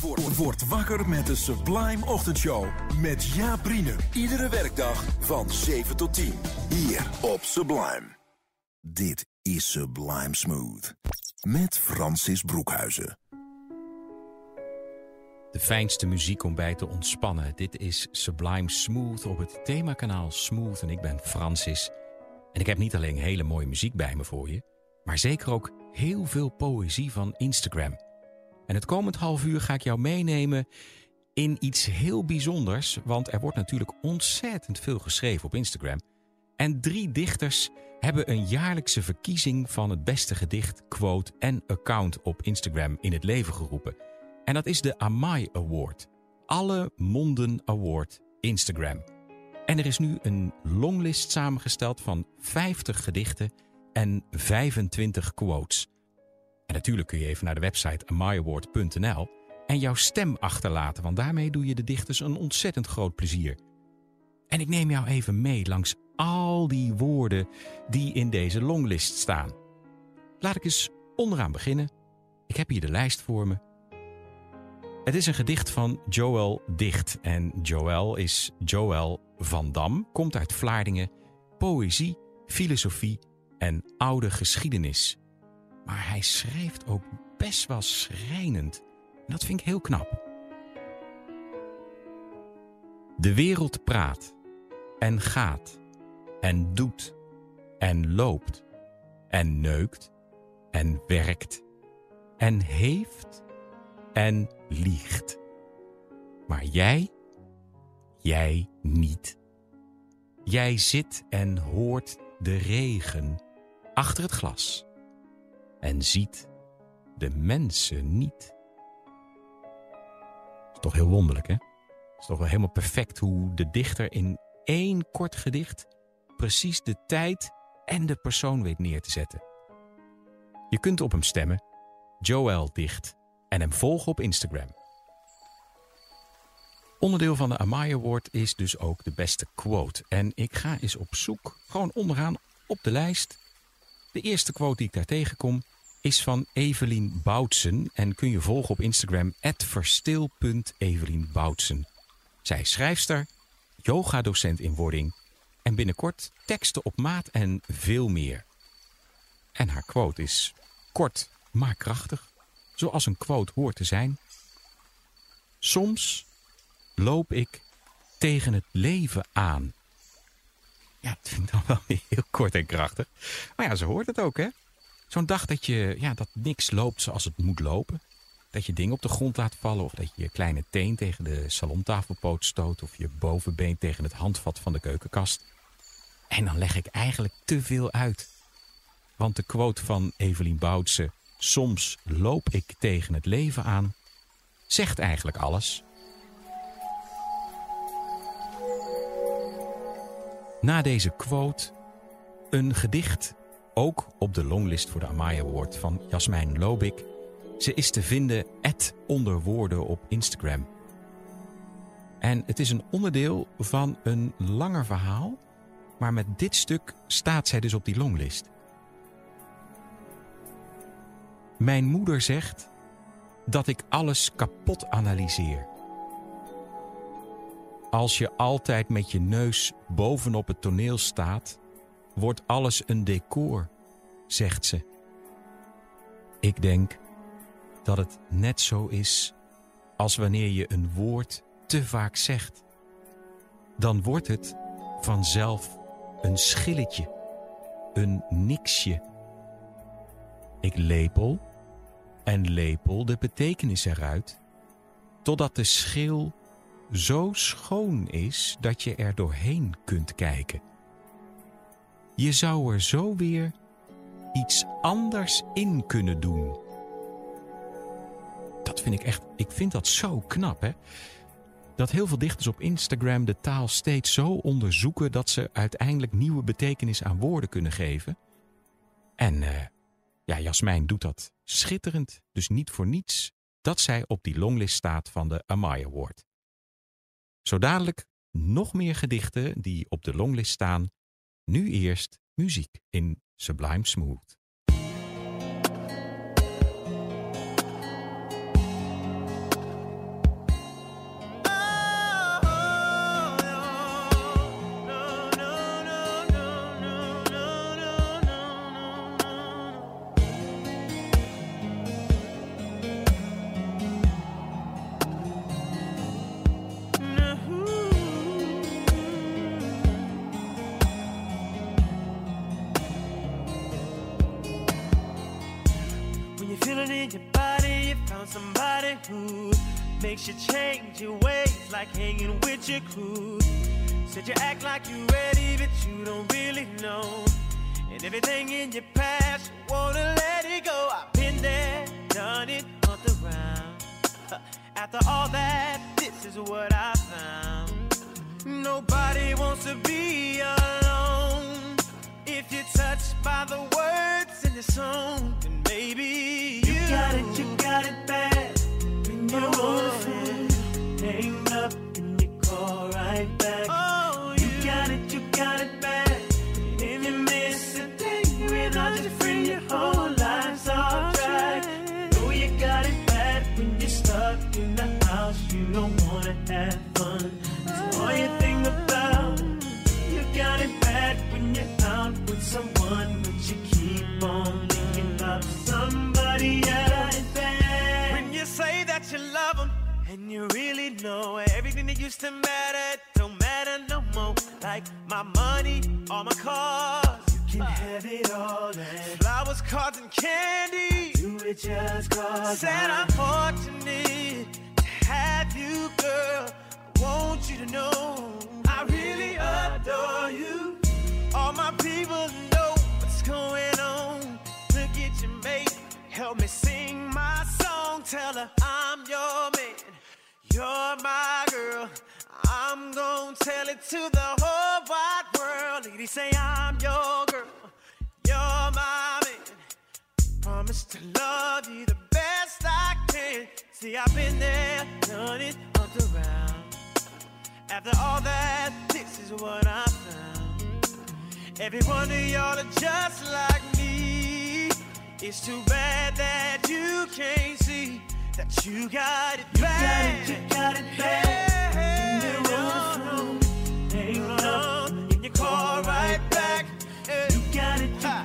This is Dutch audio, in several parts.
Word, word wakker met de Sublime Ochtendshow. Met Jaap. Iedere werkdag van 7 tot 10. Hier op Sublime. Dit is Sublime Smooth. Met Francis Broekhuizen. De fijnste muziek om bij te ontspannen. Dit is Sublime Smooth op het themakanaal Smooth. En ik ben Francis. En ik heb niet alleen hele mooie muziek bij me voor je, maar zeker ook heel veel poëzie van Instagram. En het komend half uur ga ik jou meenemen in iets heel bijzonders, want er wordt natuurlijk ontzettend veel geschreven op Instagram. En drie dichters hebben een jaarlijkse verkiezing van het beste gedicht, quote en account op Instagram in het leven geroepen. En dat is de Amai Award. Alle Monden Award Instagram. En er is nu een longlist samengesteld van 50 gedichten en 25 quotes. En natuurlijk kun je even naar de website amaiaward.nl en jouw stem achterlaten, want daarmee doe je de dichters een ontzettend groot plezier. En ik neem jou even mee langs al die woorden die in deze longlist staan. Laat ik eens onderaan beginnen. Ik heb hier de lijst voor me. Het is een gedicht van Joël Dicht. En Joël is Joël van Dam, komt uit Vlaardingen, poëzie, filosofie en oude geschiedenis. Maar hij schrijft ook best wel schrijnend. En dat vind ik heel knap. De wereld praat en gaat en doet en loopt en neukt en werkt en heeft en liegt. Maar jij, jij niet. Jij zit en hoort de regen achter het glas en ziet de mensen niet. Is toch heel wonderlijk, hè? Is toch wel helemaal perfect hoe de dichter in één kort gedicht precies de tijd en de persoon weet neer te zetten. Je kunt op hem stemmen, Joel Dicht, en hem volgen op Instagram. Onderdeel van de Amai Award is dus ook de beste quote. En ik ga eens op zoek, gewoon onderaan op de lijst. De eerste quote die ik daar tegenkom is van Evelien Boutsen en kun je volgen op Instagram verstil.evelienboutsen. Zij is schrijfster, yogadocent in wording en binnenkort teksten op maat en veel meer. En haar quote is kort maar krachtig, zoals een quote hoort te zijn. Soms loop ik tegen het leven aan. Ja, dat vind ik dan wel heel kort en krachtig. Maar ja, ze hoort het ook, hè? Zo'n dag dat, je, ja, dat niks loopt zoals het moet lopen. Dat je dingen op de grond laat vallen of dat je je kleine teen tegen de salontafelpoot stoot of je bovenbeen tegen het handvat van de keukenkast. En dan leg ik eigenlijk te veel uit. Want de quote van Evelien Boutse, soms loop ik tegen het leven aan, zegt eigenlijk alles. Na deze quote een gedicht, ook op de longlist voor de Amaya Award van Jasmijn Lobik. Ze is te vinden at onder woorden op Instagram. En het is een onderdeel van een langer verhaal, maar met dit stuk staat zij dus op die longlist. Mijn moeder zegt dat ik alles kapot analyseer. Als je altijd met je neus bovenop het toneel staat, wordt alles een decor, zegt ze. Ik denk dat het net zo is als wanneer je een woord te vaak zegt. Dan wordt het vanzelf een schilletje, een niksje. Ik lepel en lepel de betekenis eruit, totdat de schil zo schoon is dat je er doorheen kunt kijken. Je zou er zo weer iets anders in kunnen doen. Dat vind ik echt, ik vind dat zo knap hè. Dat heel veel dichters op Instagram de taal steeds zo onderzoeken dat ze uiteindelijk nieuwe betekenis aan woorden kunnen geven. En uh, ja, Jasmijn doet dat schitterend, dus niet voor niets dat zij op die longlist staat van de Amai Award. Zo dadelijk nog meer gedichten die op de longlist staan. Nu eerst muziek in Sublime Smooth. Makes you change your ways, like hanging with your crew. Said you act like you're ready, but you don't really know. And everything in your past, you wanna let it go. I've been there, done it on the ground. After all that, this is what I found. Nobody wants to be alone. If you're touched by the words in the song, maybe you, you got it, you got it bad. When you're on the phone, hang up and you call right back. Oh, you, you got it, you got it bad. If you miss a day without your friend, your whole life's off track. Know you got it bad when you're stuck in the house. You don't wanna have fun. So all you think about, you got it bad when you're out with someone, but you keep on and you really know everything that used to matter don't matter no more. Like my money, all my cars. You can have it all. And flowers, cards, and candy. Do it just cause. Said I'm fortunate to have you, girl. I want you to know I really adore you. All my people know what's going on. Look at your mate, help me sing my song. Tell her I'm your you're my girl. I'm gonna tell it to the whole wide world. Lady, say I'm your girl, you're my man. Promise to love you the best I can. See, I've been there, done it all around. After all that, this is what I found. Every one of y'all are just like me. It's too bad that you can't see that you got it bad. You got it, you got it bad. You're on the phone, hang up, and you call right back. You got it, you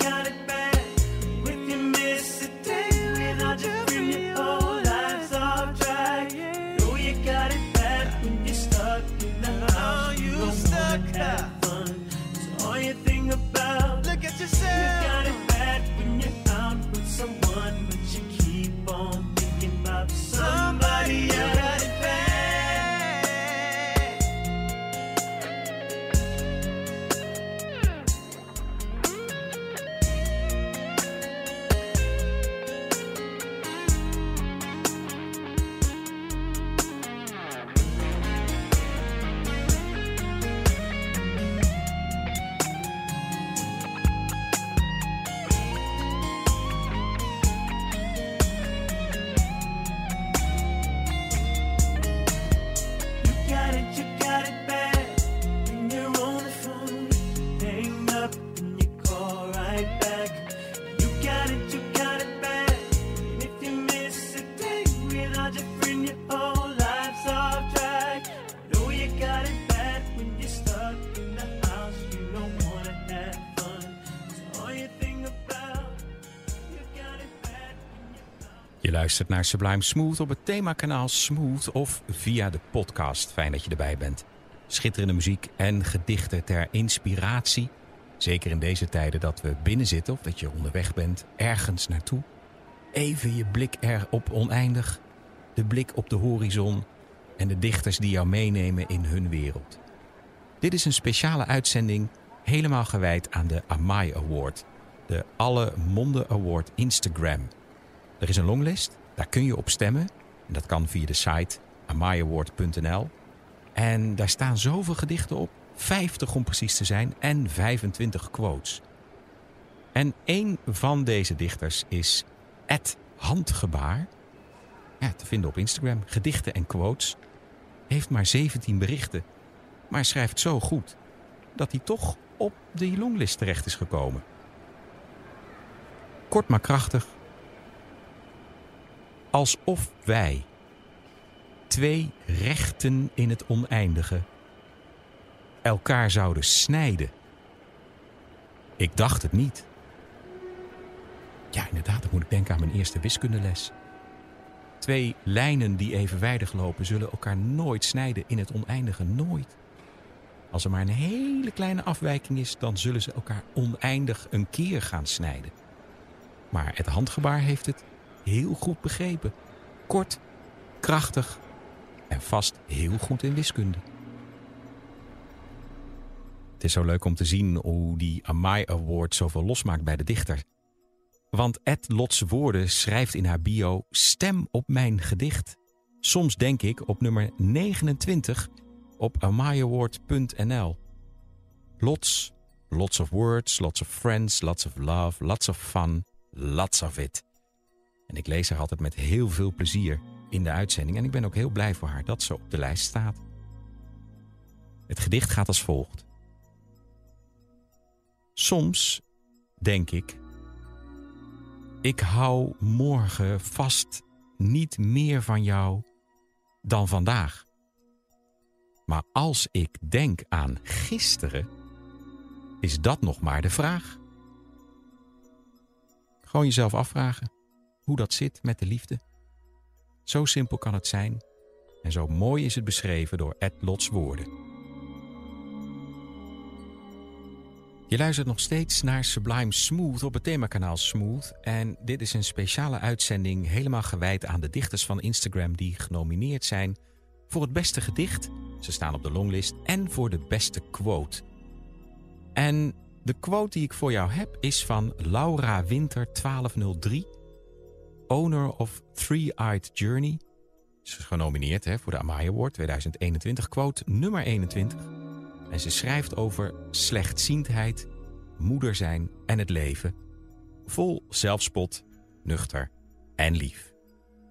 Je luistert naar Sublime Smooth op het themakanaal Smooth of via de podcast. Fijn dat je erbij bent. Schitterende muziek en gedichten ter inspiratie. Zeker in deze tijden dat we binnen zitten of dat je onderweg bent, ergens naartoe. Even je blik erop oneindig. De blik op de horizon en de dichters die jou meenemen in hun wereld. Dit is een speciale uitzending helemaal gewijd aan de Amai Award. De Alle Monden Award Instagram. Er is een longlist, daar kun je op stemmen. Dat kan via de site amayaaward.nl. En daar staan zoveel gedichten op, 50 om precies te zijn, en 25 quotes. En een van deze dichters is Ed Handgebaar. Ja, te vinden op Instagram. Gedichten en quotes. Heeft maar 17 berichten. Maar schrijft zo goed dat hij toch op de longlist terecht is gekomen. Kort maar krachtig. Alsof wij, twee rechten in het oneindige, elkaar zouden snijden. Ik dacht het niet. Ja, inderdaad, dan moet ik denken aan mijn eerste wiskundeles. Twee lijnen die evenwijdig lopen zullen elkaar nooit snijden in het oneindige, nooit. Als er maar een hele kleine afwijking is, dan zullen ze elkaar oneindig een keer gaan snijden. Maar het handgebaar heeft het heel goed begrepen. Kort, krachtig en vast heel goed in wiskunde. Het is zo leuk om te zien hoe die Amai Award zoveel losmaakt bij de dichter. Want Ed Lots Woorden schrijft in haar bio: Stem op mijn gedicht. Soms denk ik op nummer 29 op amayaward.nl. Lots, lots of words, lots of friends, lots of love, lots of fun, lots of it. En ik lees haar altijd met heel veel plezier in de uitzending en ik ben ook heel blij voor haar dat ze op de lijst staat. Het gedicht gaat als volgt. Soms denk ik ik hou morgen vast niet meer van jou dan vandaag. Maar als ik denk aan gisteren, is dat nog maar de vraag. Gewoon jezelf afvragen hoe dat zit met de liefde. Zo simpel kan het zijn en zo mooi is het beschreven door Ed Lots woorden. Je luistert nog steeds naar Sublime Smooth op het themakanaal Smooth. En dit is een speciale uitzending helemaal gewijd aan de dichters van Instagram die genomineerd zijn voor het beste gedicht. Ze staan op de longlist. En voor de beste quote. En de quote die ik voor jou heb is van Laura Winter 1203. Owner of Three-Eyed Journey. Ze is genomineerd hè, voor de Amaya Award 2021. Quote nummer 21. En ze schrijft over slechtziendheid, moeder zijn en het leven. Vol zelfspot, nuchter en lief.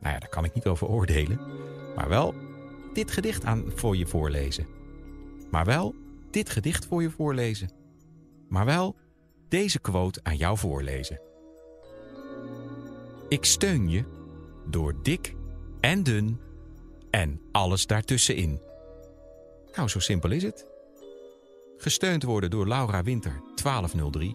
Nou ja, daar kan ik niet over oordelen. Maar wel dit gedicht aan voor je voorlezen. Maar wel dit gedicht voor je voorlezen. Maar wel deze quote aan jou voorlezen. Ik steun je door dik en dun en alles daartussenin. Nou, zo simpel is het. Gesteund worden door Laura Winter 1203.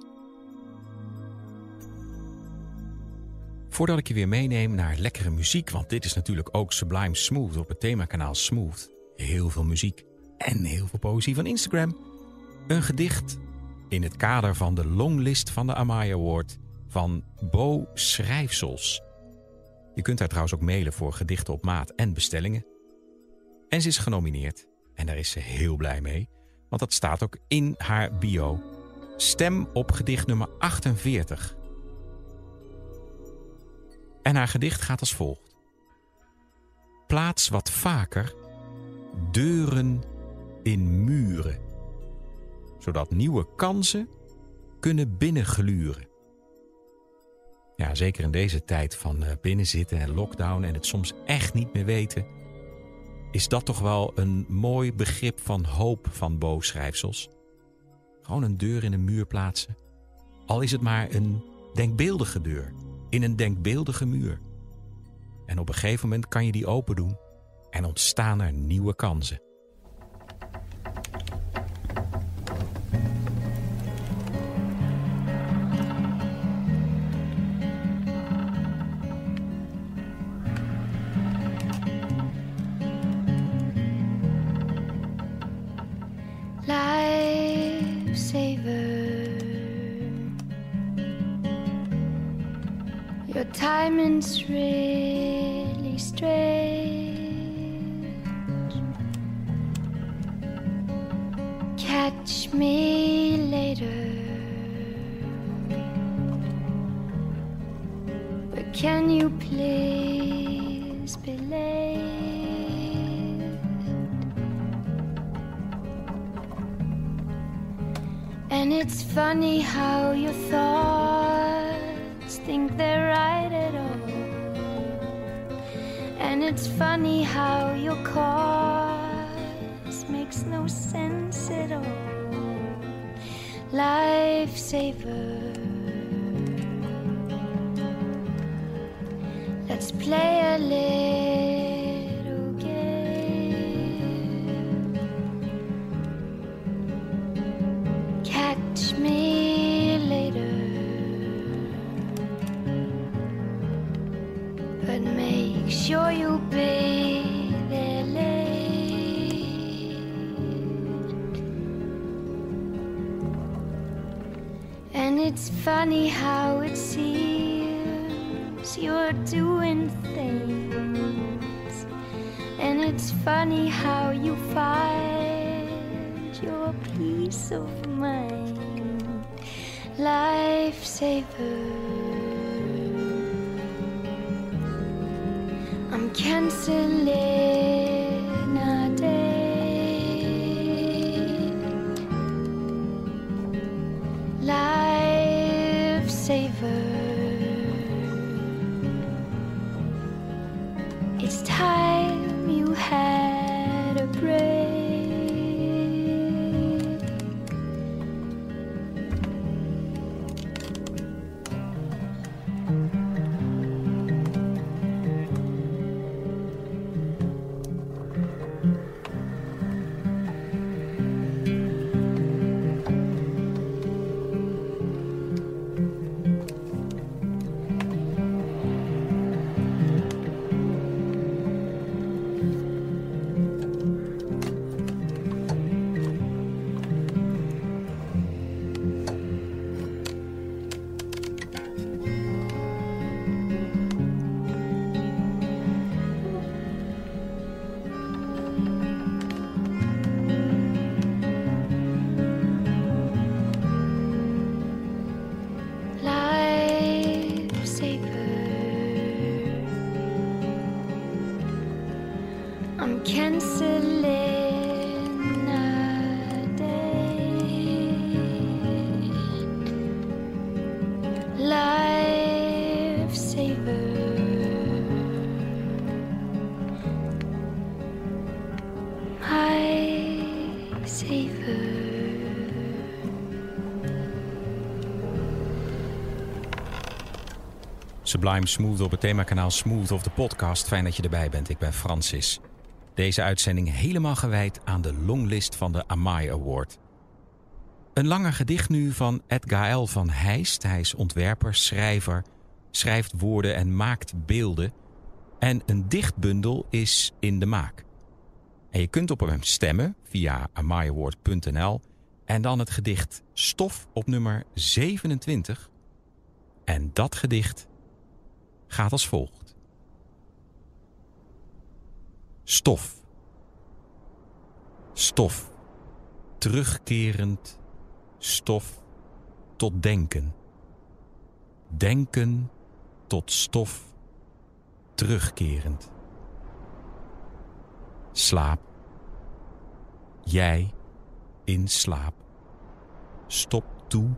Voordat ik je weer meeneem naar lekkere muziek, want dit is natuurlijk ook Sublime Smooth op het themakanaal Smooth. Heel veel muziek en heel veel poëzie van Instagram. Een gedicht in het kader van de longlist van de Amaya Award van Bo Schrijfsels. Je kunt haar trouwens ook mailen voor gedichten op maat en bestellingen. En ze is genomineerd en daar is ze heel blij mee want dat staat ook in haar bio. Stem op gedicht nummer 48. En haar gedicht gaat als volgt. Plaats wat vaker deuren in muren, zodat nieuwe kansen kunnen binnengluren. Ja, zeker in deze tijd van eh, binnenzitten en lockdown en het soms echt niet meer weten is dat toch wel een mooi begrip van hoop van boogschrijfsels. Gewoon een deur in een muur plaatsen. Al is het maar een denkbeeldige deur in een denkbeeldige muur. En op een gegeven moment kan je die open doen en ontstaan er nieuwe kansen. How your cause makes no sense at all. Lifesaver. Let's play a little funny how it seems you're doing things. And it's funny how you find your peace of mind. Lifesaver. I'm canceling Sublime Smooth op het themakanaal Smooth of de podcast. Fijn dat je erbij bent. Ik ben Francis. Deze uitzending helemaal gewijd aan de longlist van de Amai Award. Een langer gedicht nu van Edgar L. van Heijst. Hij is ontwerper, schrijver, schrijft woorden en maakt beelden. En een dichtbundel is in de maak. En je kunt op hem stemmen via amaiaward.nl en dan het gedicht Stof op nummer 27. En dat gedicht gaat als volgt. Stof. Stof. Terugkerend stof tot denken. Denken tot stof terugkerend. Slaap. Jij in slaap. Stop toe.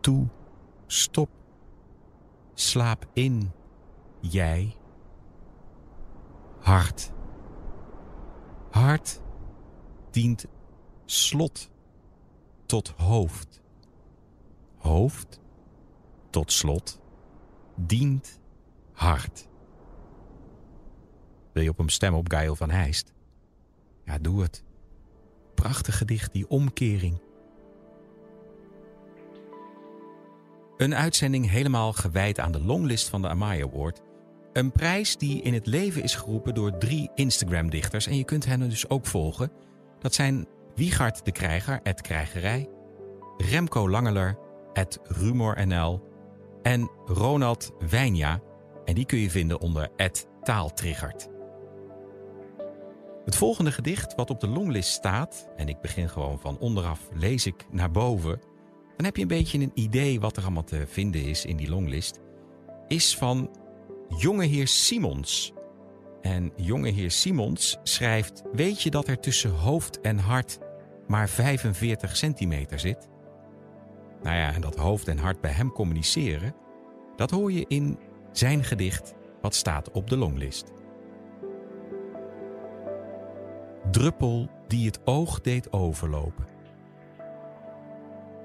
Toe. Stop. Slaap in. Jij. Hart. Hart dient slot tot hoofd. Hoofd tot slot dient hart. Wil je op hem stemmen op Gail van Heijst? Ja, doe het. Prachtig gedicht, die omkering. Een uitzending helemaal gewijd aan de longlist van de Amai Award. Een prijs die in het leven is geroepen door drie Instagram-dichters. En je kunt hen dus ook volgen. Dat zijn Wiegard de Krijger, het Krijgerij. Remco Langeler, het RumorNL. En Ronald Wijnja. En die kun je vinden onder het Taaltriggert. Het volgende gedicht wat op de longlist staat... en ik begin gewoon van onderaf, lees ik naar boven... dan heb je een beetje een idee wat er allemaal te vinden is in die longlist... is van jongeheer Simons. En jongeheer Simons schrijft... weet je dat er tussen hoofd en hart maar 45 centimeter zit. Nou ja, en dat hoofd en hart bij hem communiceren, dat hoor je in zijn gedicht wat staat op de longlist. Druppel die het oog deed overlopen.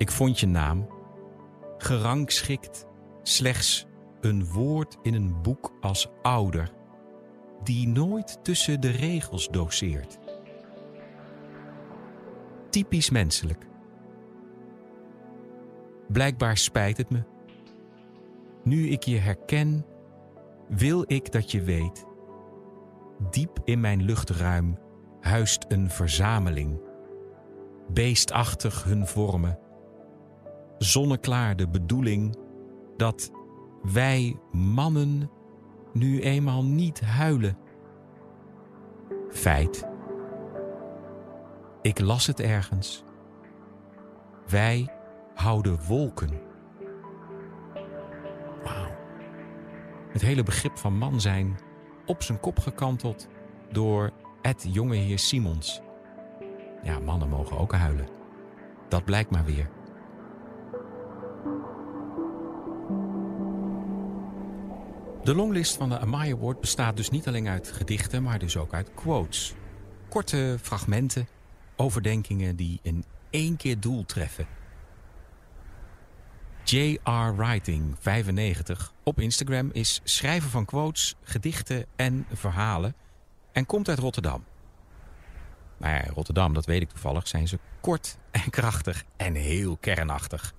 Ik vond je naam, gerangschikt slechts een woord in een boek als ouder, die nooit tussen de regels doseert. Typisch menselijk. Blijkbaar spijt het me. Nu ik je herken, wil ik dat je weet. Diep in mijn luchtruim huist een verzameling. Beestachtig hun vormen. Zonneklaar de bedoeling dat wij mannen nu eenmaal niet huilen. Feit. Ik las het ergens. Wij houden wolken. Wauw. Het hele begrip van man zijn op zijn kop gekanteld door het jonge heer Simons. Ja, mannen mogen ook huilen. Dat blijkt maar weer. De longlist van de Amaya Award bestaat dus niet alleen uit gedichten, maar dus ook uit quotes. Korte fragmenten, overdenkingen die in één keer doel treffen. J.R. Writing 95 op Instagram is schrijver van quotes, gedichten en verhalen en komt uit Rotterdam. Nou ja, Rotterdam, dat weet ik toevallig, zijn ze kort en krachtig en heel kernachtig.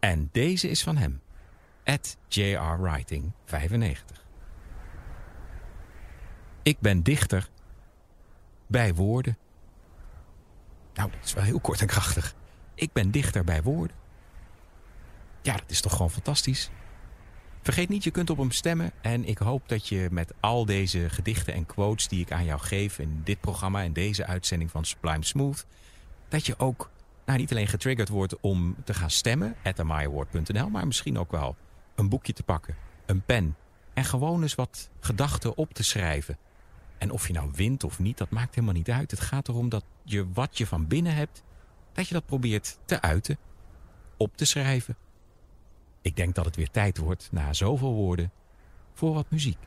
En deze is van hem. At J.R. Writing 95. Ik ben dichter bij woorden. Nou, dat is wel heel kort en krachtig. Ik ben dichter bij woorden. Ja, dat is toch gewoon fantastisch. Vergeet niet, je kunt op hem stemmen. En ik hoop dat je met al deze gedichten en quotes die ik aan jou geef in dit programma en deze uitzending van Sublime Smooth, dat je ook nou, niet alleen getriggerd wordt om te gaan stemmen, at maar misschien ook wel een boekje te pakken, een pen en gewoon eens wat gedachten op te schrijven. En of je nou wint of niet, dat maakt helemaal niet uit. Het gaat erom dat je wat je van binnen hebt, dat je dat probeert te uiten, op te schrijven. Ik denk dat het weer tijd wordt, na zoveel woorden, voor wat muziek.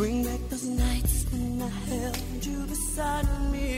Bring back those nights when I held you beside me.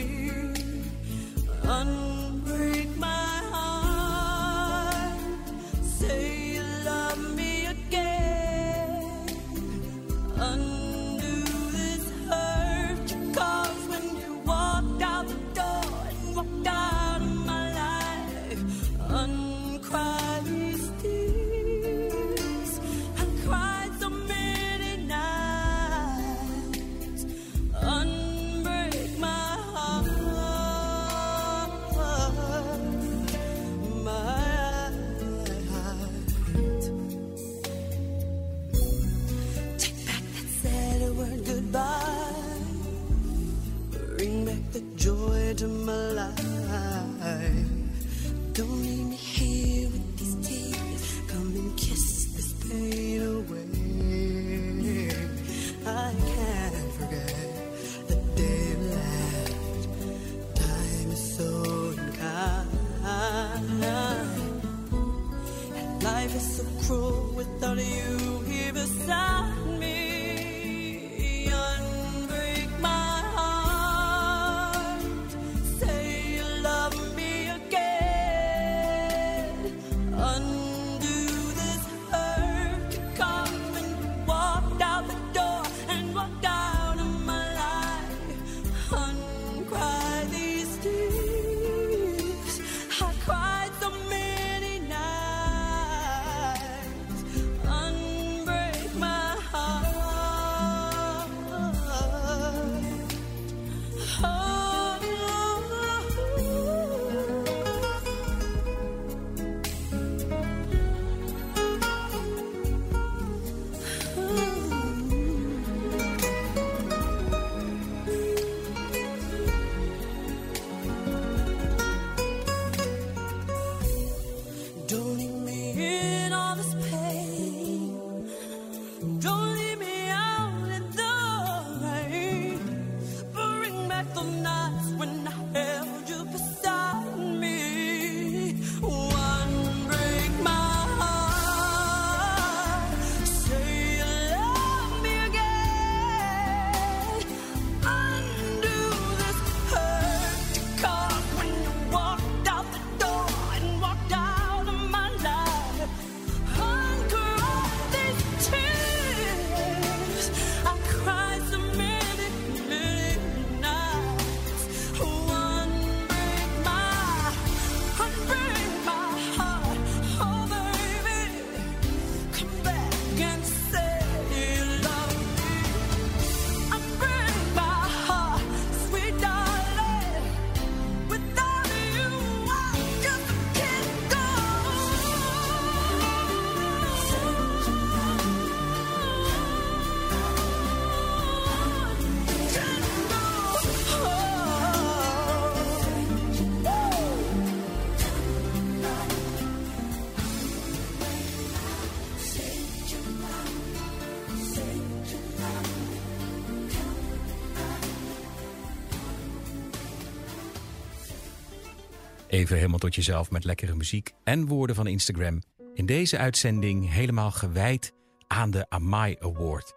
Even helemaal tot jezelf met lekkere muziek en woorden van Instagram. In deze uitzending helemaal gewijd aan de Amai Award.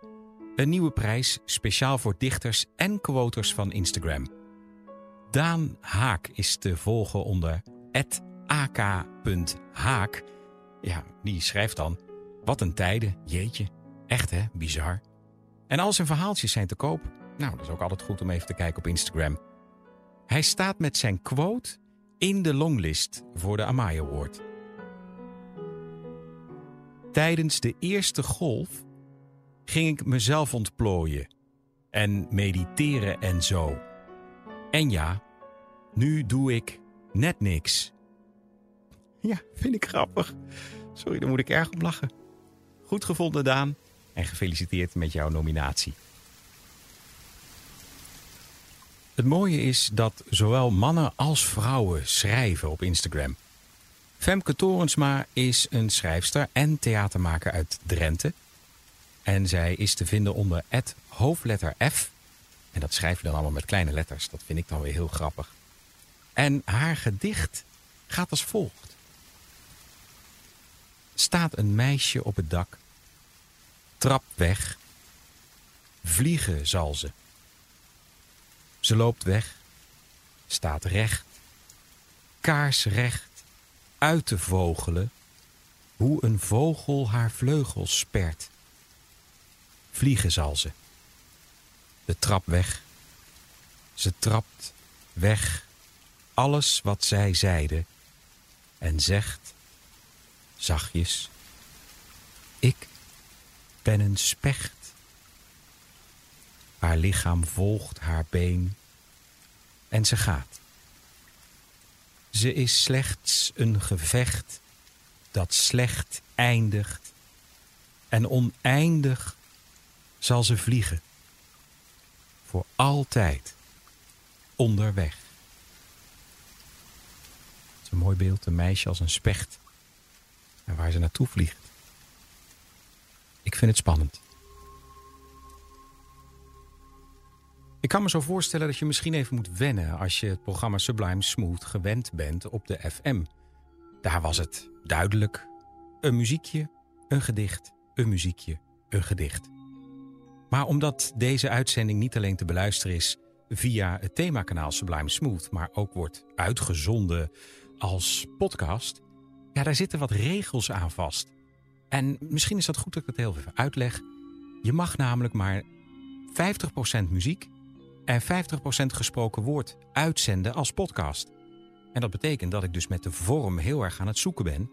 Een nieuwe prijs speciaal voor dichters en quoters van Instagram. Daan Haak is te volgen onder ak.haak. Ja, die schrijft dan... Wat een tijden, jeetje. Echt hè, bizar. En al zijn verhaaltjes zijn te koop. Nou, dat is ook altijd goed om even te kijken op Instagram. Hij staat met zijn quote in de longlist voor de Amai Award. Tijdens de eerste golf ging ik mezelf ontplooien en mediteren en zo. En ja, nu doe ik net niks. Ja, vind ik grappig. Sorry, daar moet ik erg om lachen. Goed gevonden, Daan. En gefeliciteerd met jouw nominatie. Het mooie is dat zowel mannen als vrouwen schrijven op Instagram. Femke Torensma is een schrijfster en theatermaker uit Drenthe. En zij is te vinden onder het hoofdletter F. En dat schrijf je dan allemaal met kleine letters. Dat vind ik dan weer heel grappig. En haar gedicht gaat als volgt. Staat een meisje op het dak. Trapt weg. Vliegen zal ze. Ze loopt weg. Staat recht. Kaarsrecht. Uit te vogelen. Hoe een vogel haar vleugels spert. Vliegen zal ze. De trap weg. Ze trapt weg alles wat zij zeide en zegt zachtjes: Ik ben een specht. Haar lichaam volgt haar been en ze gaat. Ze is slechts een gevecht dat slecht eindigt en oneindig zal ze vliegen. Voor altijd onderweg. Het is een mooi beeld, een meisje als een specht en waar ze naartoe vliegt. Ik vind het spannend. Ik kan me zo voorstellen dat je misschien even moet wennen als je het programma Sublime Smooth gewend bent op de FM. Daar was het duidelijk. Een muziekje, een gedicht, een muziekje, een gedicht. Maar omdat deze uitzending niet alleen te beluisteren is via het themakanaal Sublime Smooth, maar ook wordt uitgezonden als podcast, ja, daar zitten wat regels aan vast. En misschien is dat goed dat ik het heel even uitleg. Je mag namelijk maar 50% muziek en 50% gesproken woord uitzenden als podcast. En dat betekent dat ik dus met de vorm heel erg aan het zoeken ben.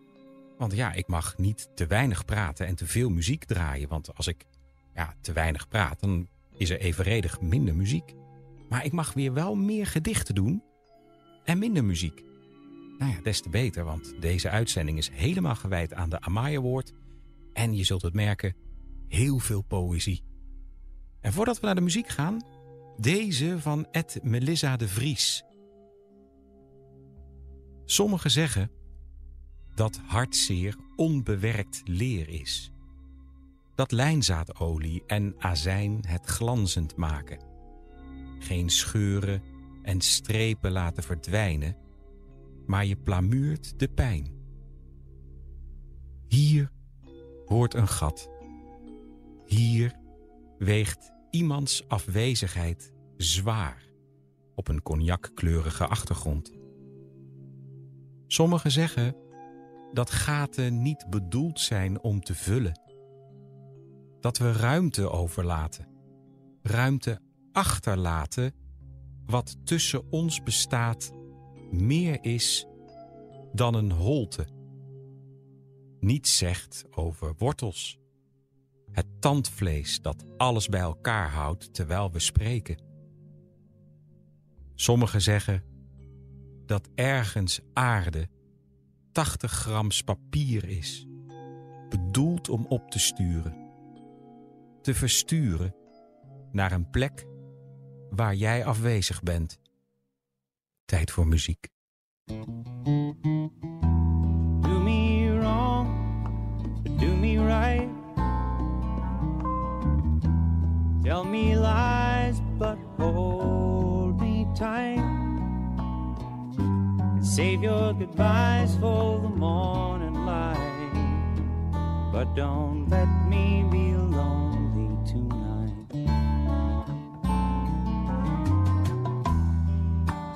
Want ja, ik mag niet te weinig praten en te veel muziek draaien. Want als ik ja, te weinig praat, dan is er evenredig minder muziek. Maar ik mag weer wel meer gedichten doen en minder muziek. Nou ja, des te beter, want deze uitzending is helemaal gewijd aan de Amaya Award. En je zult het merken, heel veel poëzie. En voordat we naar de muziek gaan, deze van Ed Melissa de Vries. Sommigen zeggen dat hartzeer onbewerkt leer is. Dat lijnzaadolie en azijn het glanzend maken. Geen scheuren en strepen laten verdwijnen, maar je plamuurt de pijn. Hier hoort een gat. Hier weegt iemands afwezigheid zwaar op een cognackleurige achtergrond. Sommigen zeggen dat gaten niet bedoeld zijn om te vullen. Dat we ruimte overlaten, ruimte achterlaten wat tussen ons bestaat meer is dan een holte. Niets zegt over wortels het tandvlees dat alles bij elkaar houdt terwijl we spreken. Sommigen zeggen dat ergens aarde 80 grams papier is, bedoeld om op te sturen, te versturen naar een plek waar jij afwezig bent. Tijd voor muziek. Do me wrong, do me right. Tell me lies, but hold me tight. Save your goodbyes for the morning light, but don't let me be lonely tonight.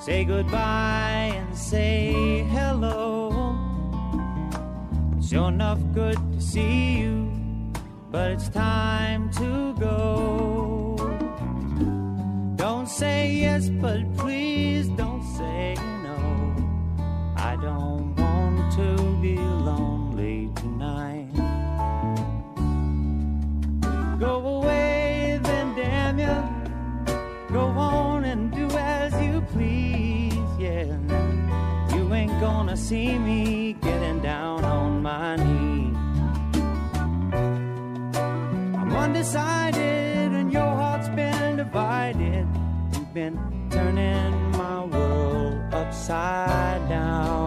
Say goodbye and say hello. It's Sure enough, good to see you, but it's time to go. Don't say yes, but please don't say no. I don't want to be lonely tonight. Go away, then damn you. Go on and do as you please, yeah. You ain't gonna see me getting down I'm undecided and your heart's been divided. You've been turning my world upside down.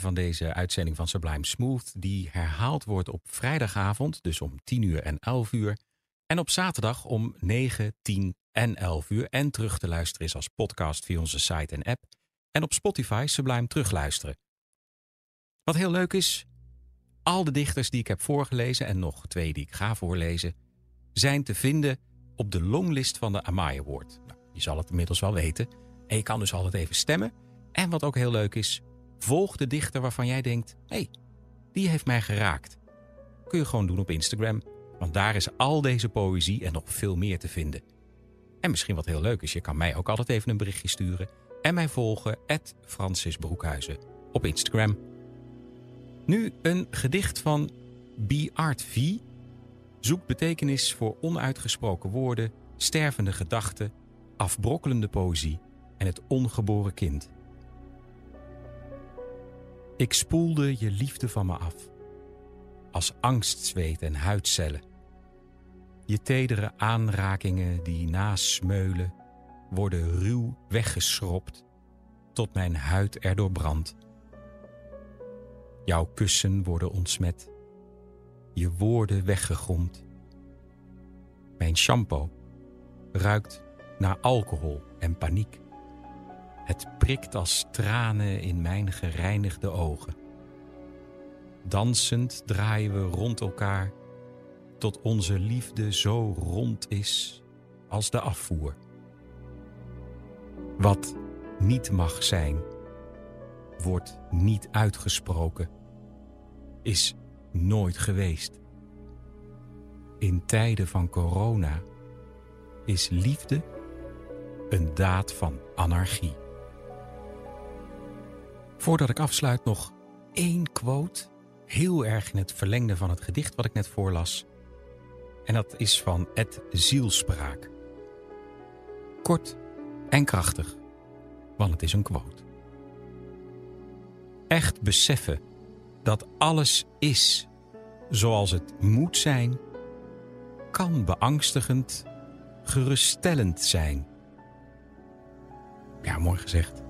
Van deze uitzending van Sublime Smooth, die herhaald wordt op vrijdagavond, dus om 10 uur en 11 uur. En op zaterdag om 9, 10 en 11 uur. En terug te luisteren is als podcast via onze site en app. En op Spotify Sublime terugluisteren. Wat heel leuk is, al de dichters die ik heb voorgelezen en nog twee die ik ga voorlezen, zijn te vinden op de longlist van de Amai Award. Nou, je zal het inmiddels wel weten. En je kan dus altijd even stemmen. En wat ook heel leuk is, volg de dichter waarvan jij denkt: hé, hey, die heeft mij geraakt. Kun je gewoon doen op Instagram, want daar is al deze poëzie en nog veel meer te vinden. En misschien wat heel leuk is, je kan mij ook altijd even een berichtje sturen en mij volgen, Francis Broekhuizen, op Instagram. Nu een gedicht van B. Art V. Zoekt betekenis voor onuitgesproken woorden, stervende gedachten, afbrokkelende poëzie en het ongeboren kind. Ik spoelde je liefde van me af, als angstzweet en huidcellen. Je tedere aanrakingen die nasmeulen, worden ruw weggeschropt, tot mijn huid erdoor brandt. Jouw kussen worden ontsmet, je woorden weggegromd. Mijn shampoo ruikt naar alcohol en paniek. Het prikt als tranen in mijn gereinigde ogen. Dansend draaien we rond elkaar tot onze liefde zo rond is als de afvoer. Wat niet mag zijn, wordt niet uitgesproken, is nooit geweest. In tijden van corona is liefde een daad van anarchie. Voordat ik afsluit nog één quote, heel erg in het verlengde van het gedicht wat ik net voorlas. En dat is van Ed Zielspraak. Kort en krachtig, want het is een quote. Echt beseffen dat alles is zoals het moet zijn, kan beangstigend, geruststellend zijn. Ja, mooi gezegd.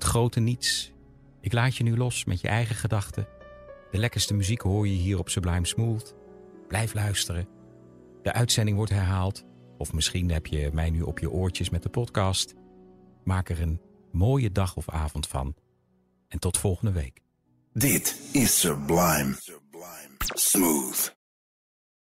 Het grote niets. Ik laat je nu los met je eigen gedachten. De lekkerste muziek hoor je hier op Sublime Smooth. Blijf luisteren. De uitzending wordt herhaald. Of misschien heb je mij nu op je oortjes met de podcast. Maak er een mooie dag of avond van. En tot volgende week. Dit is Sublime. Smooth.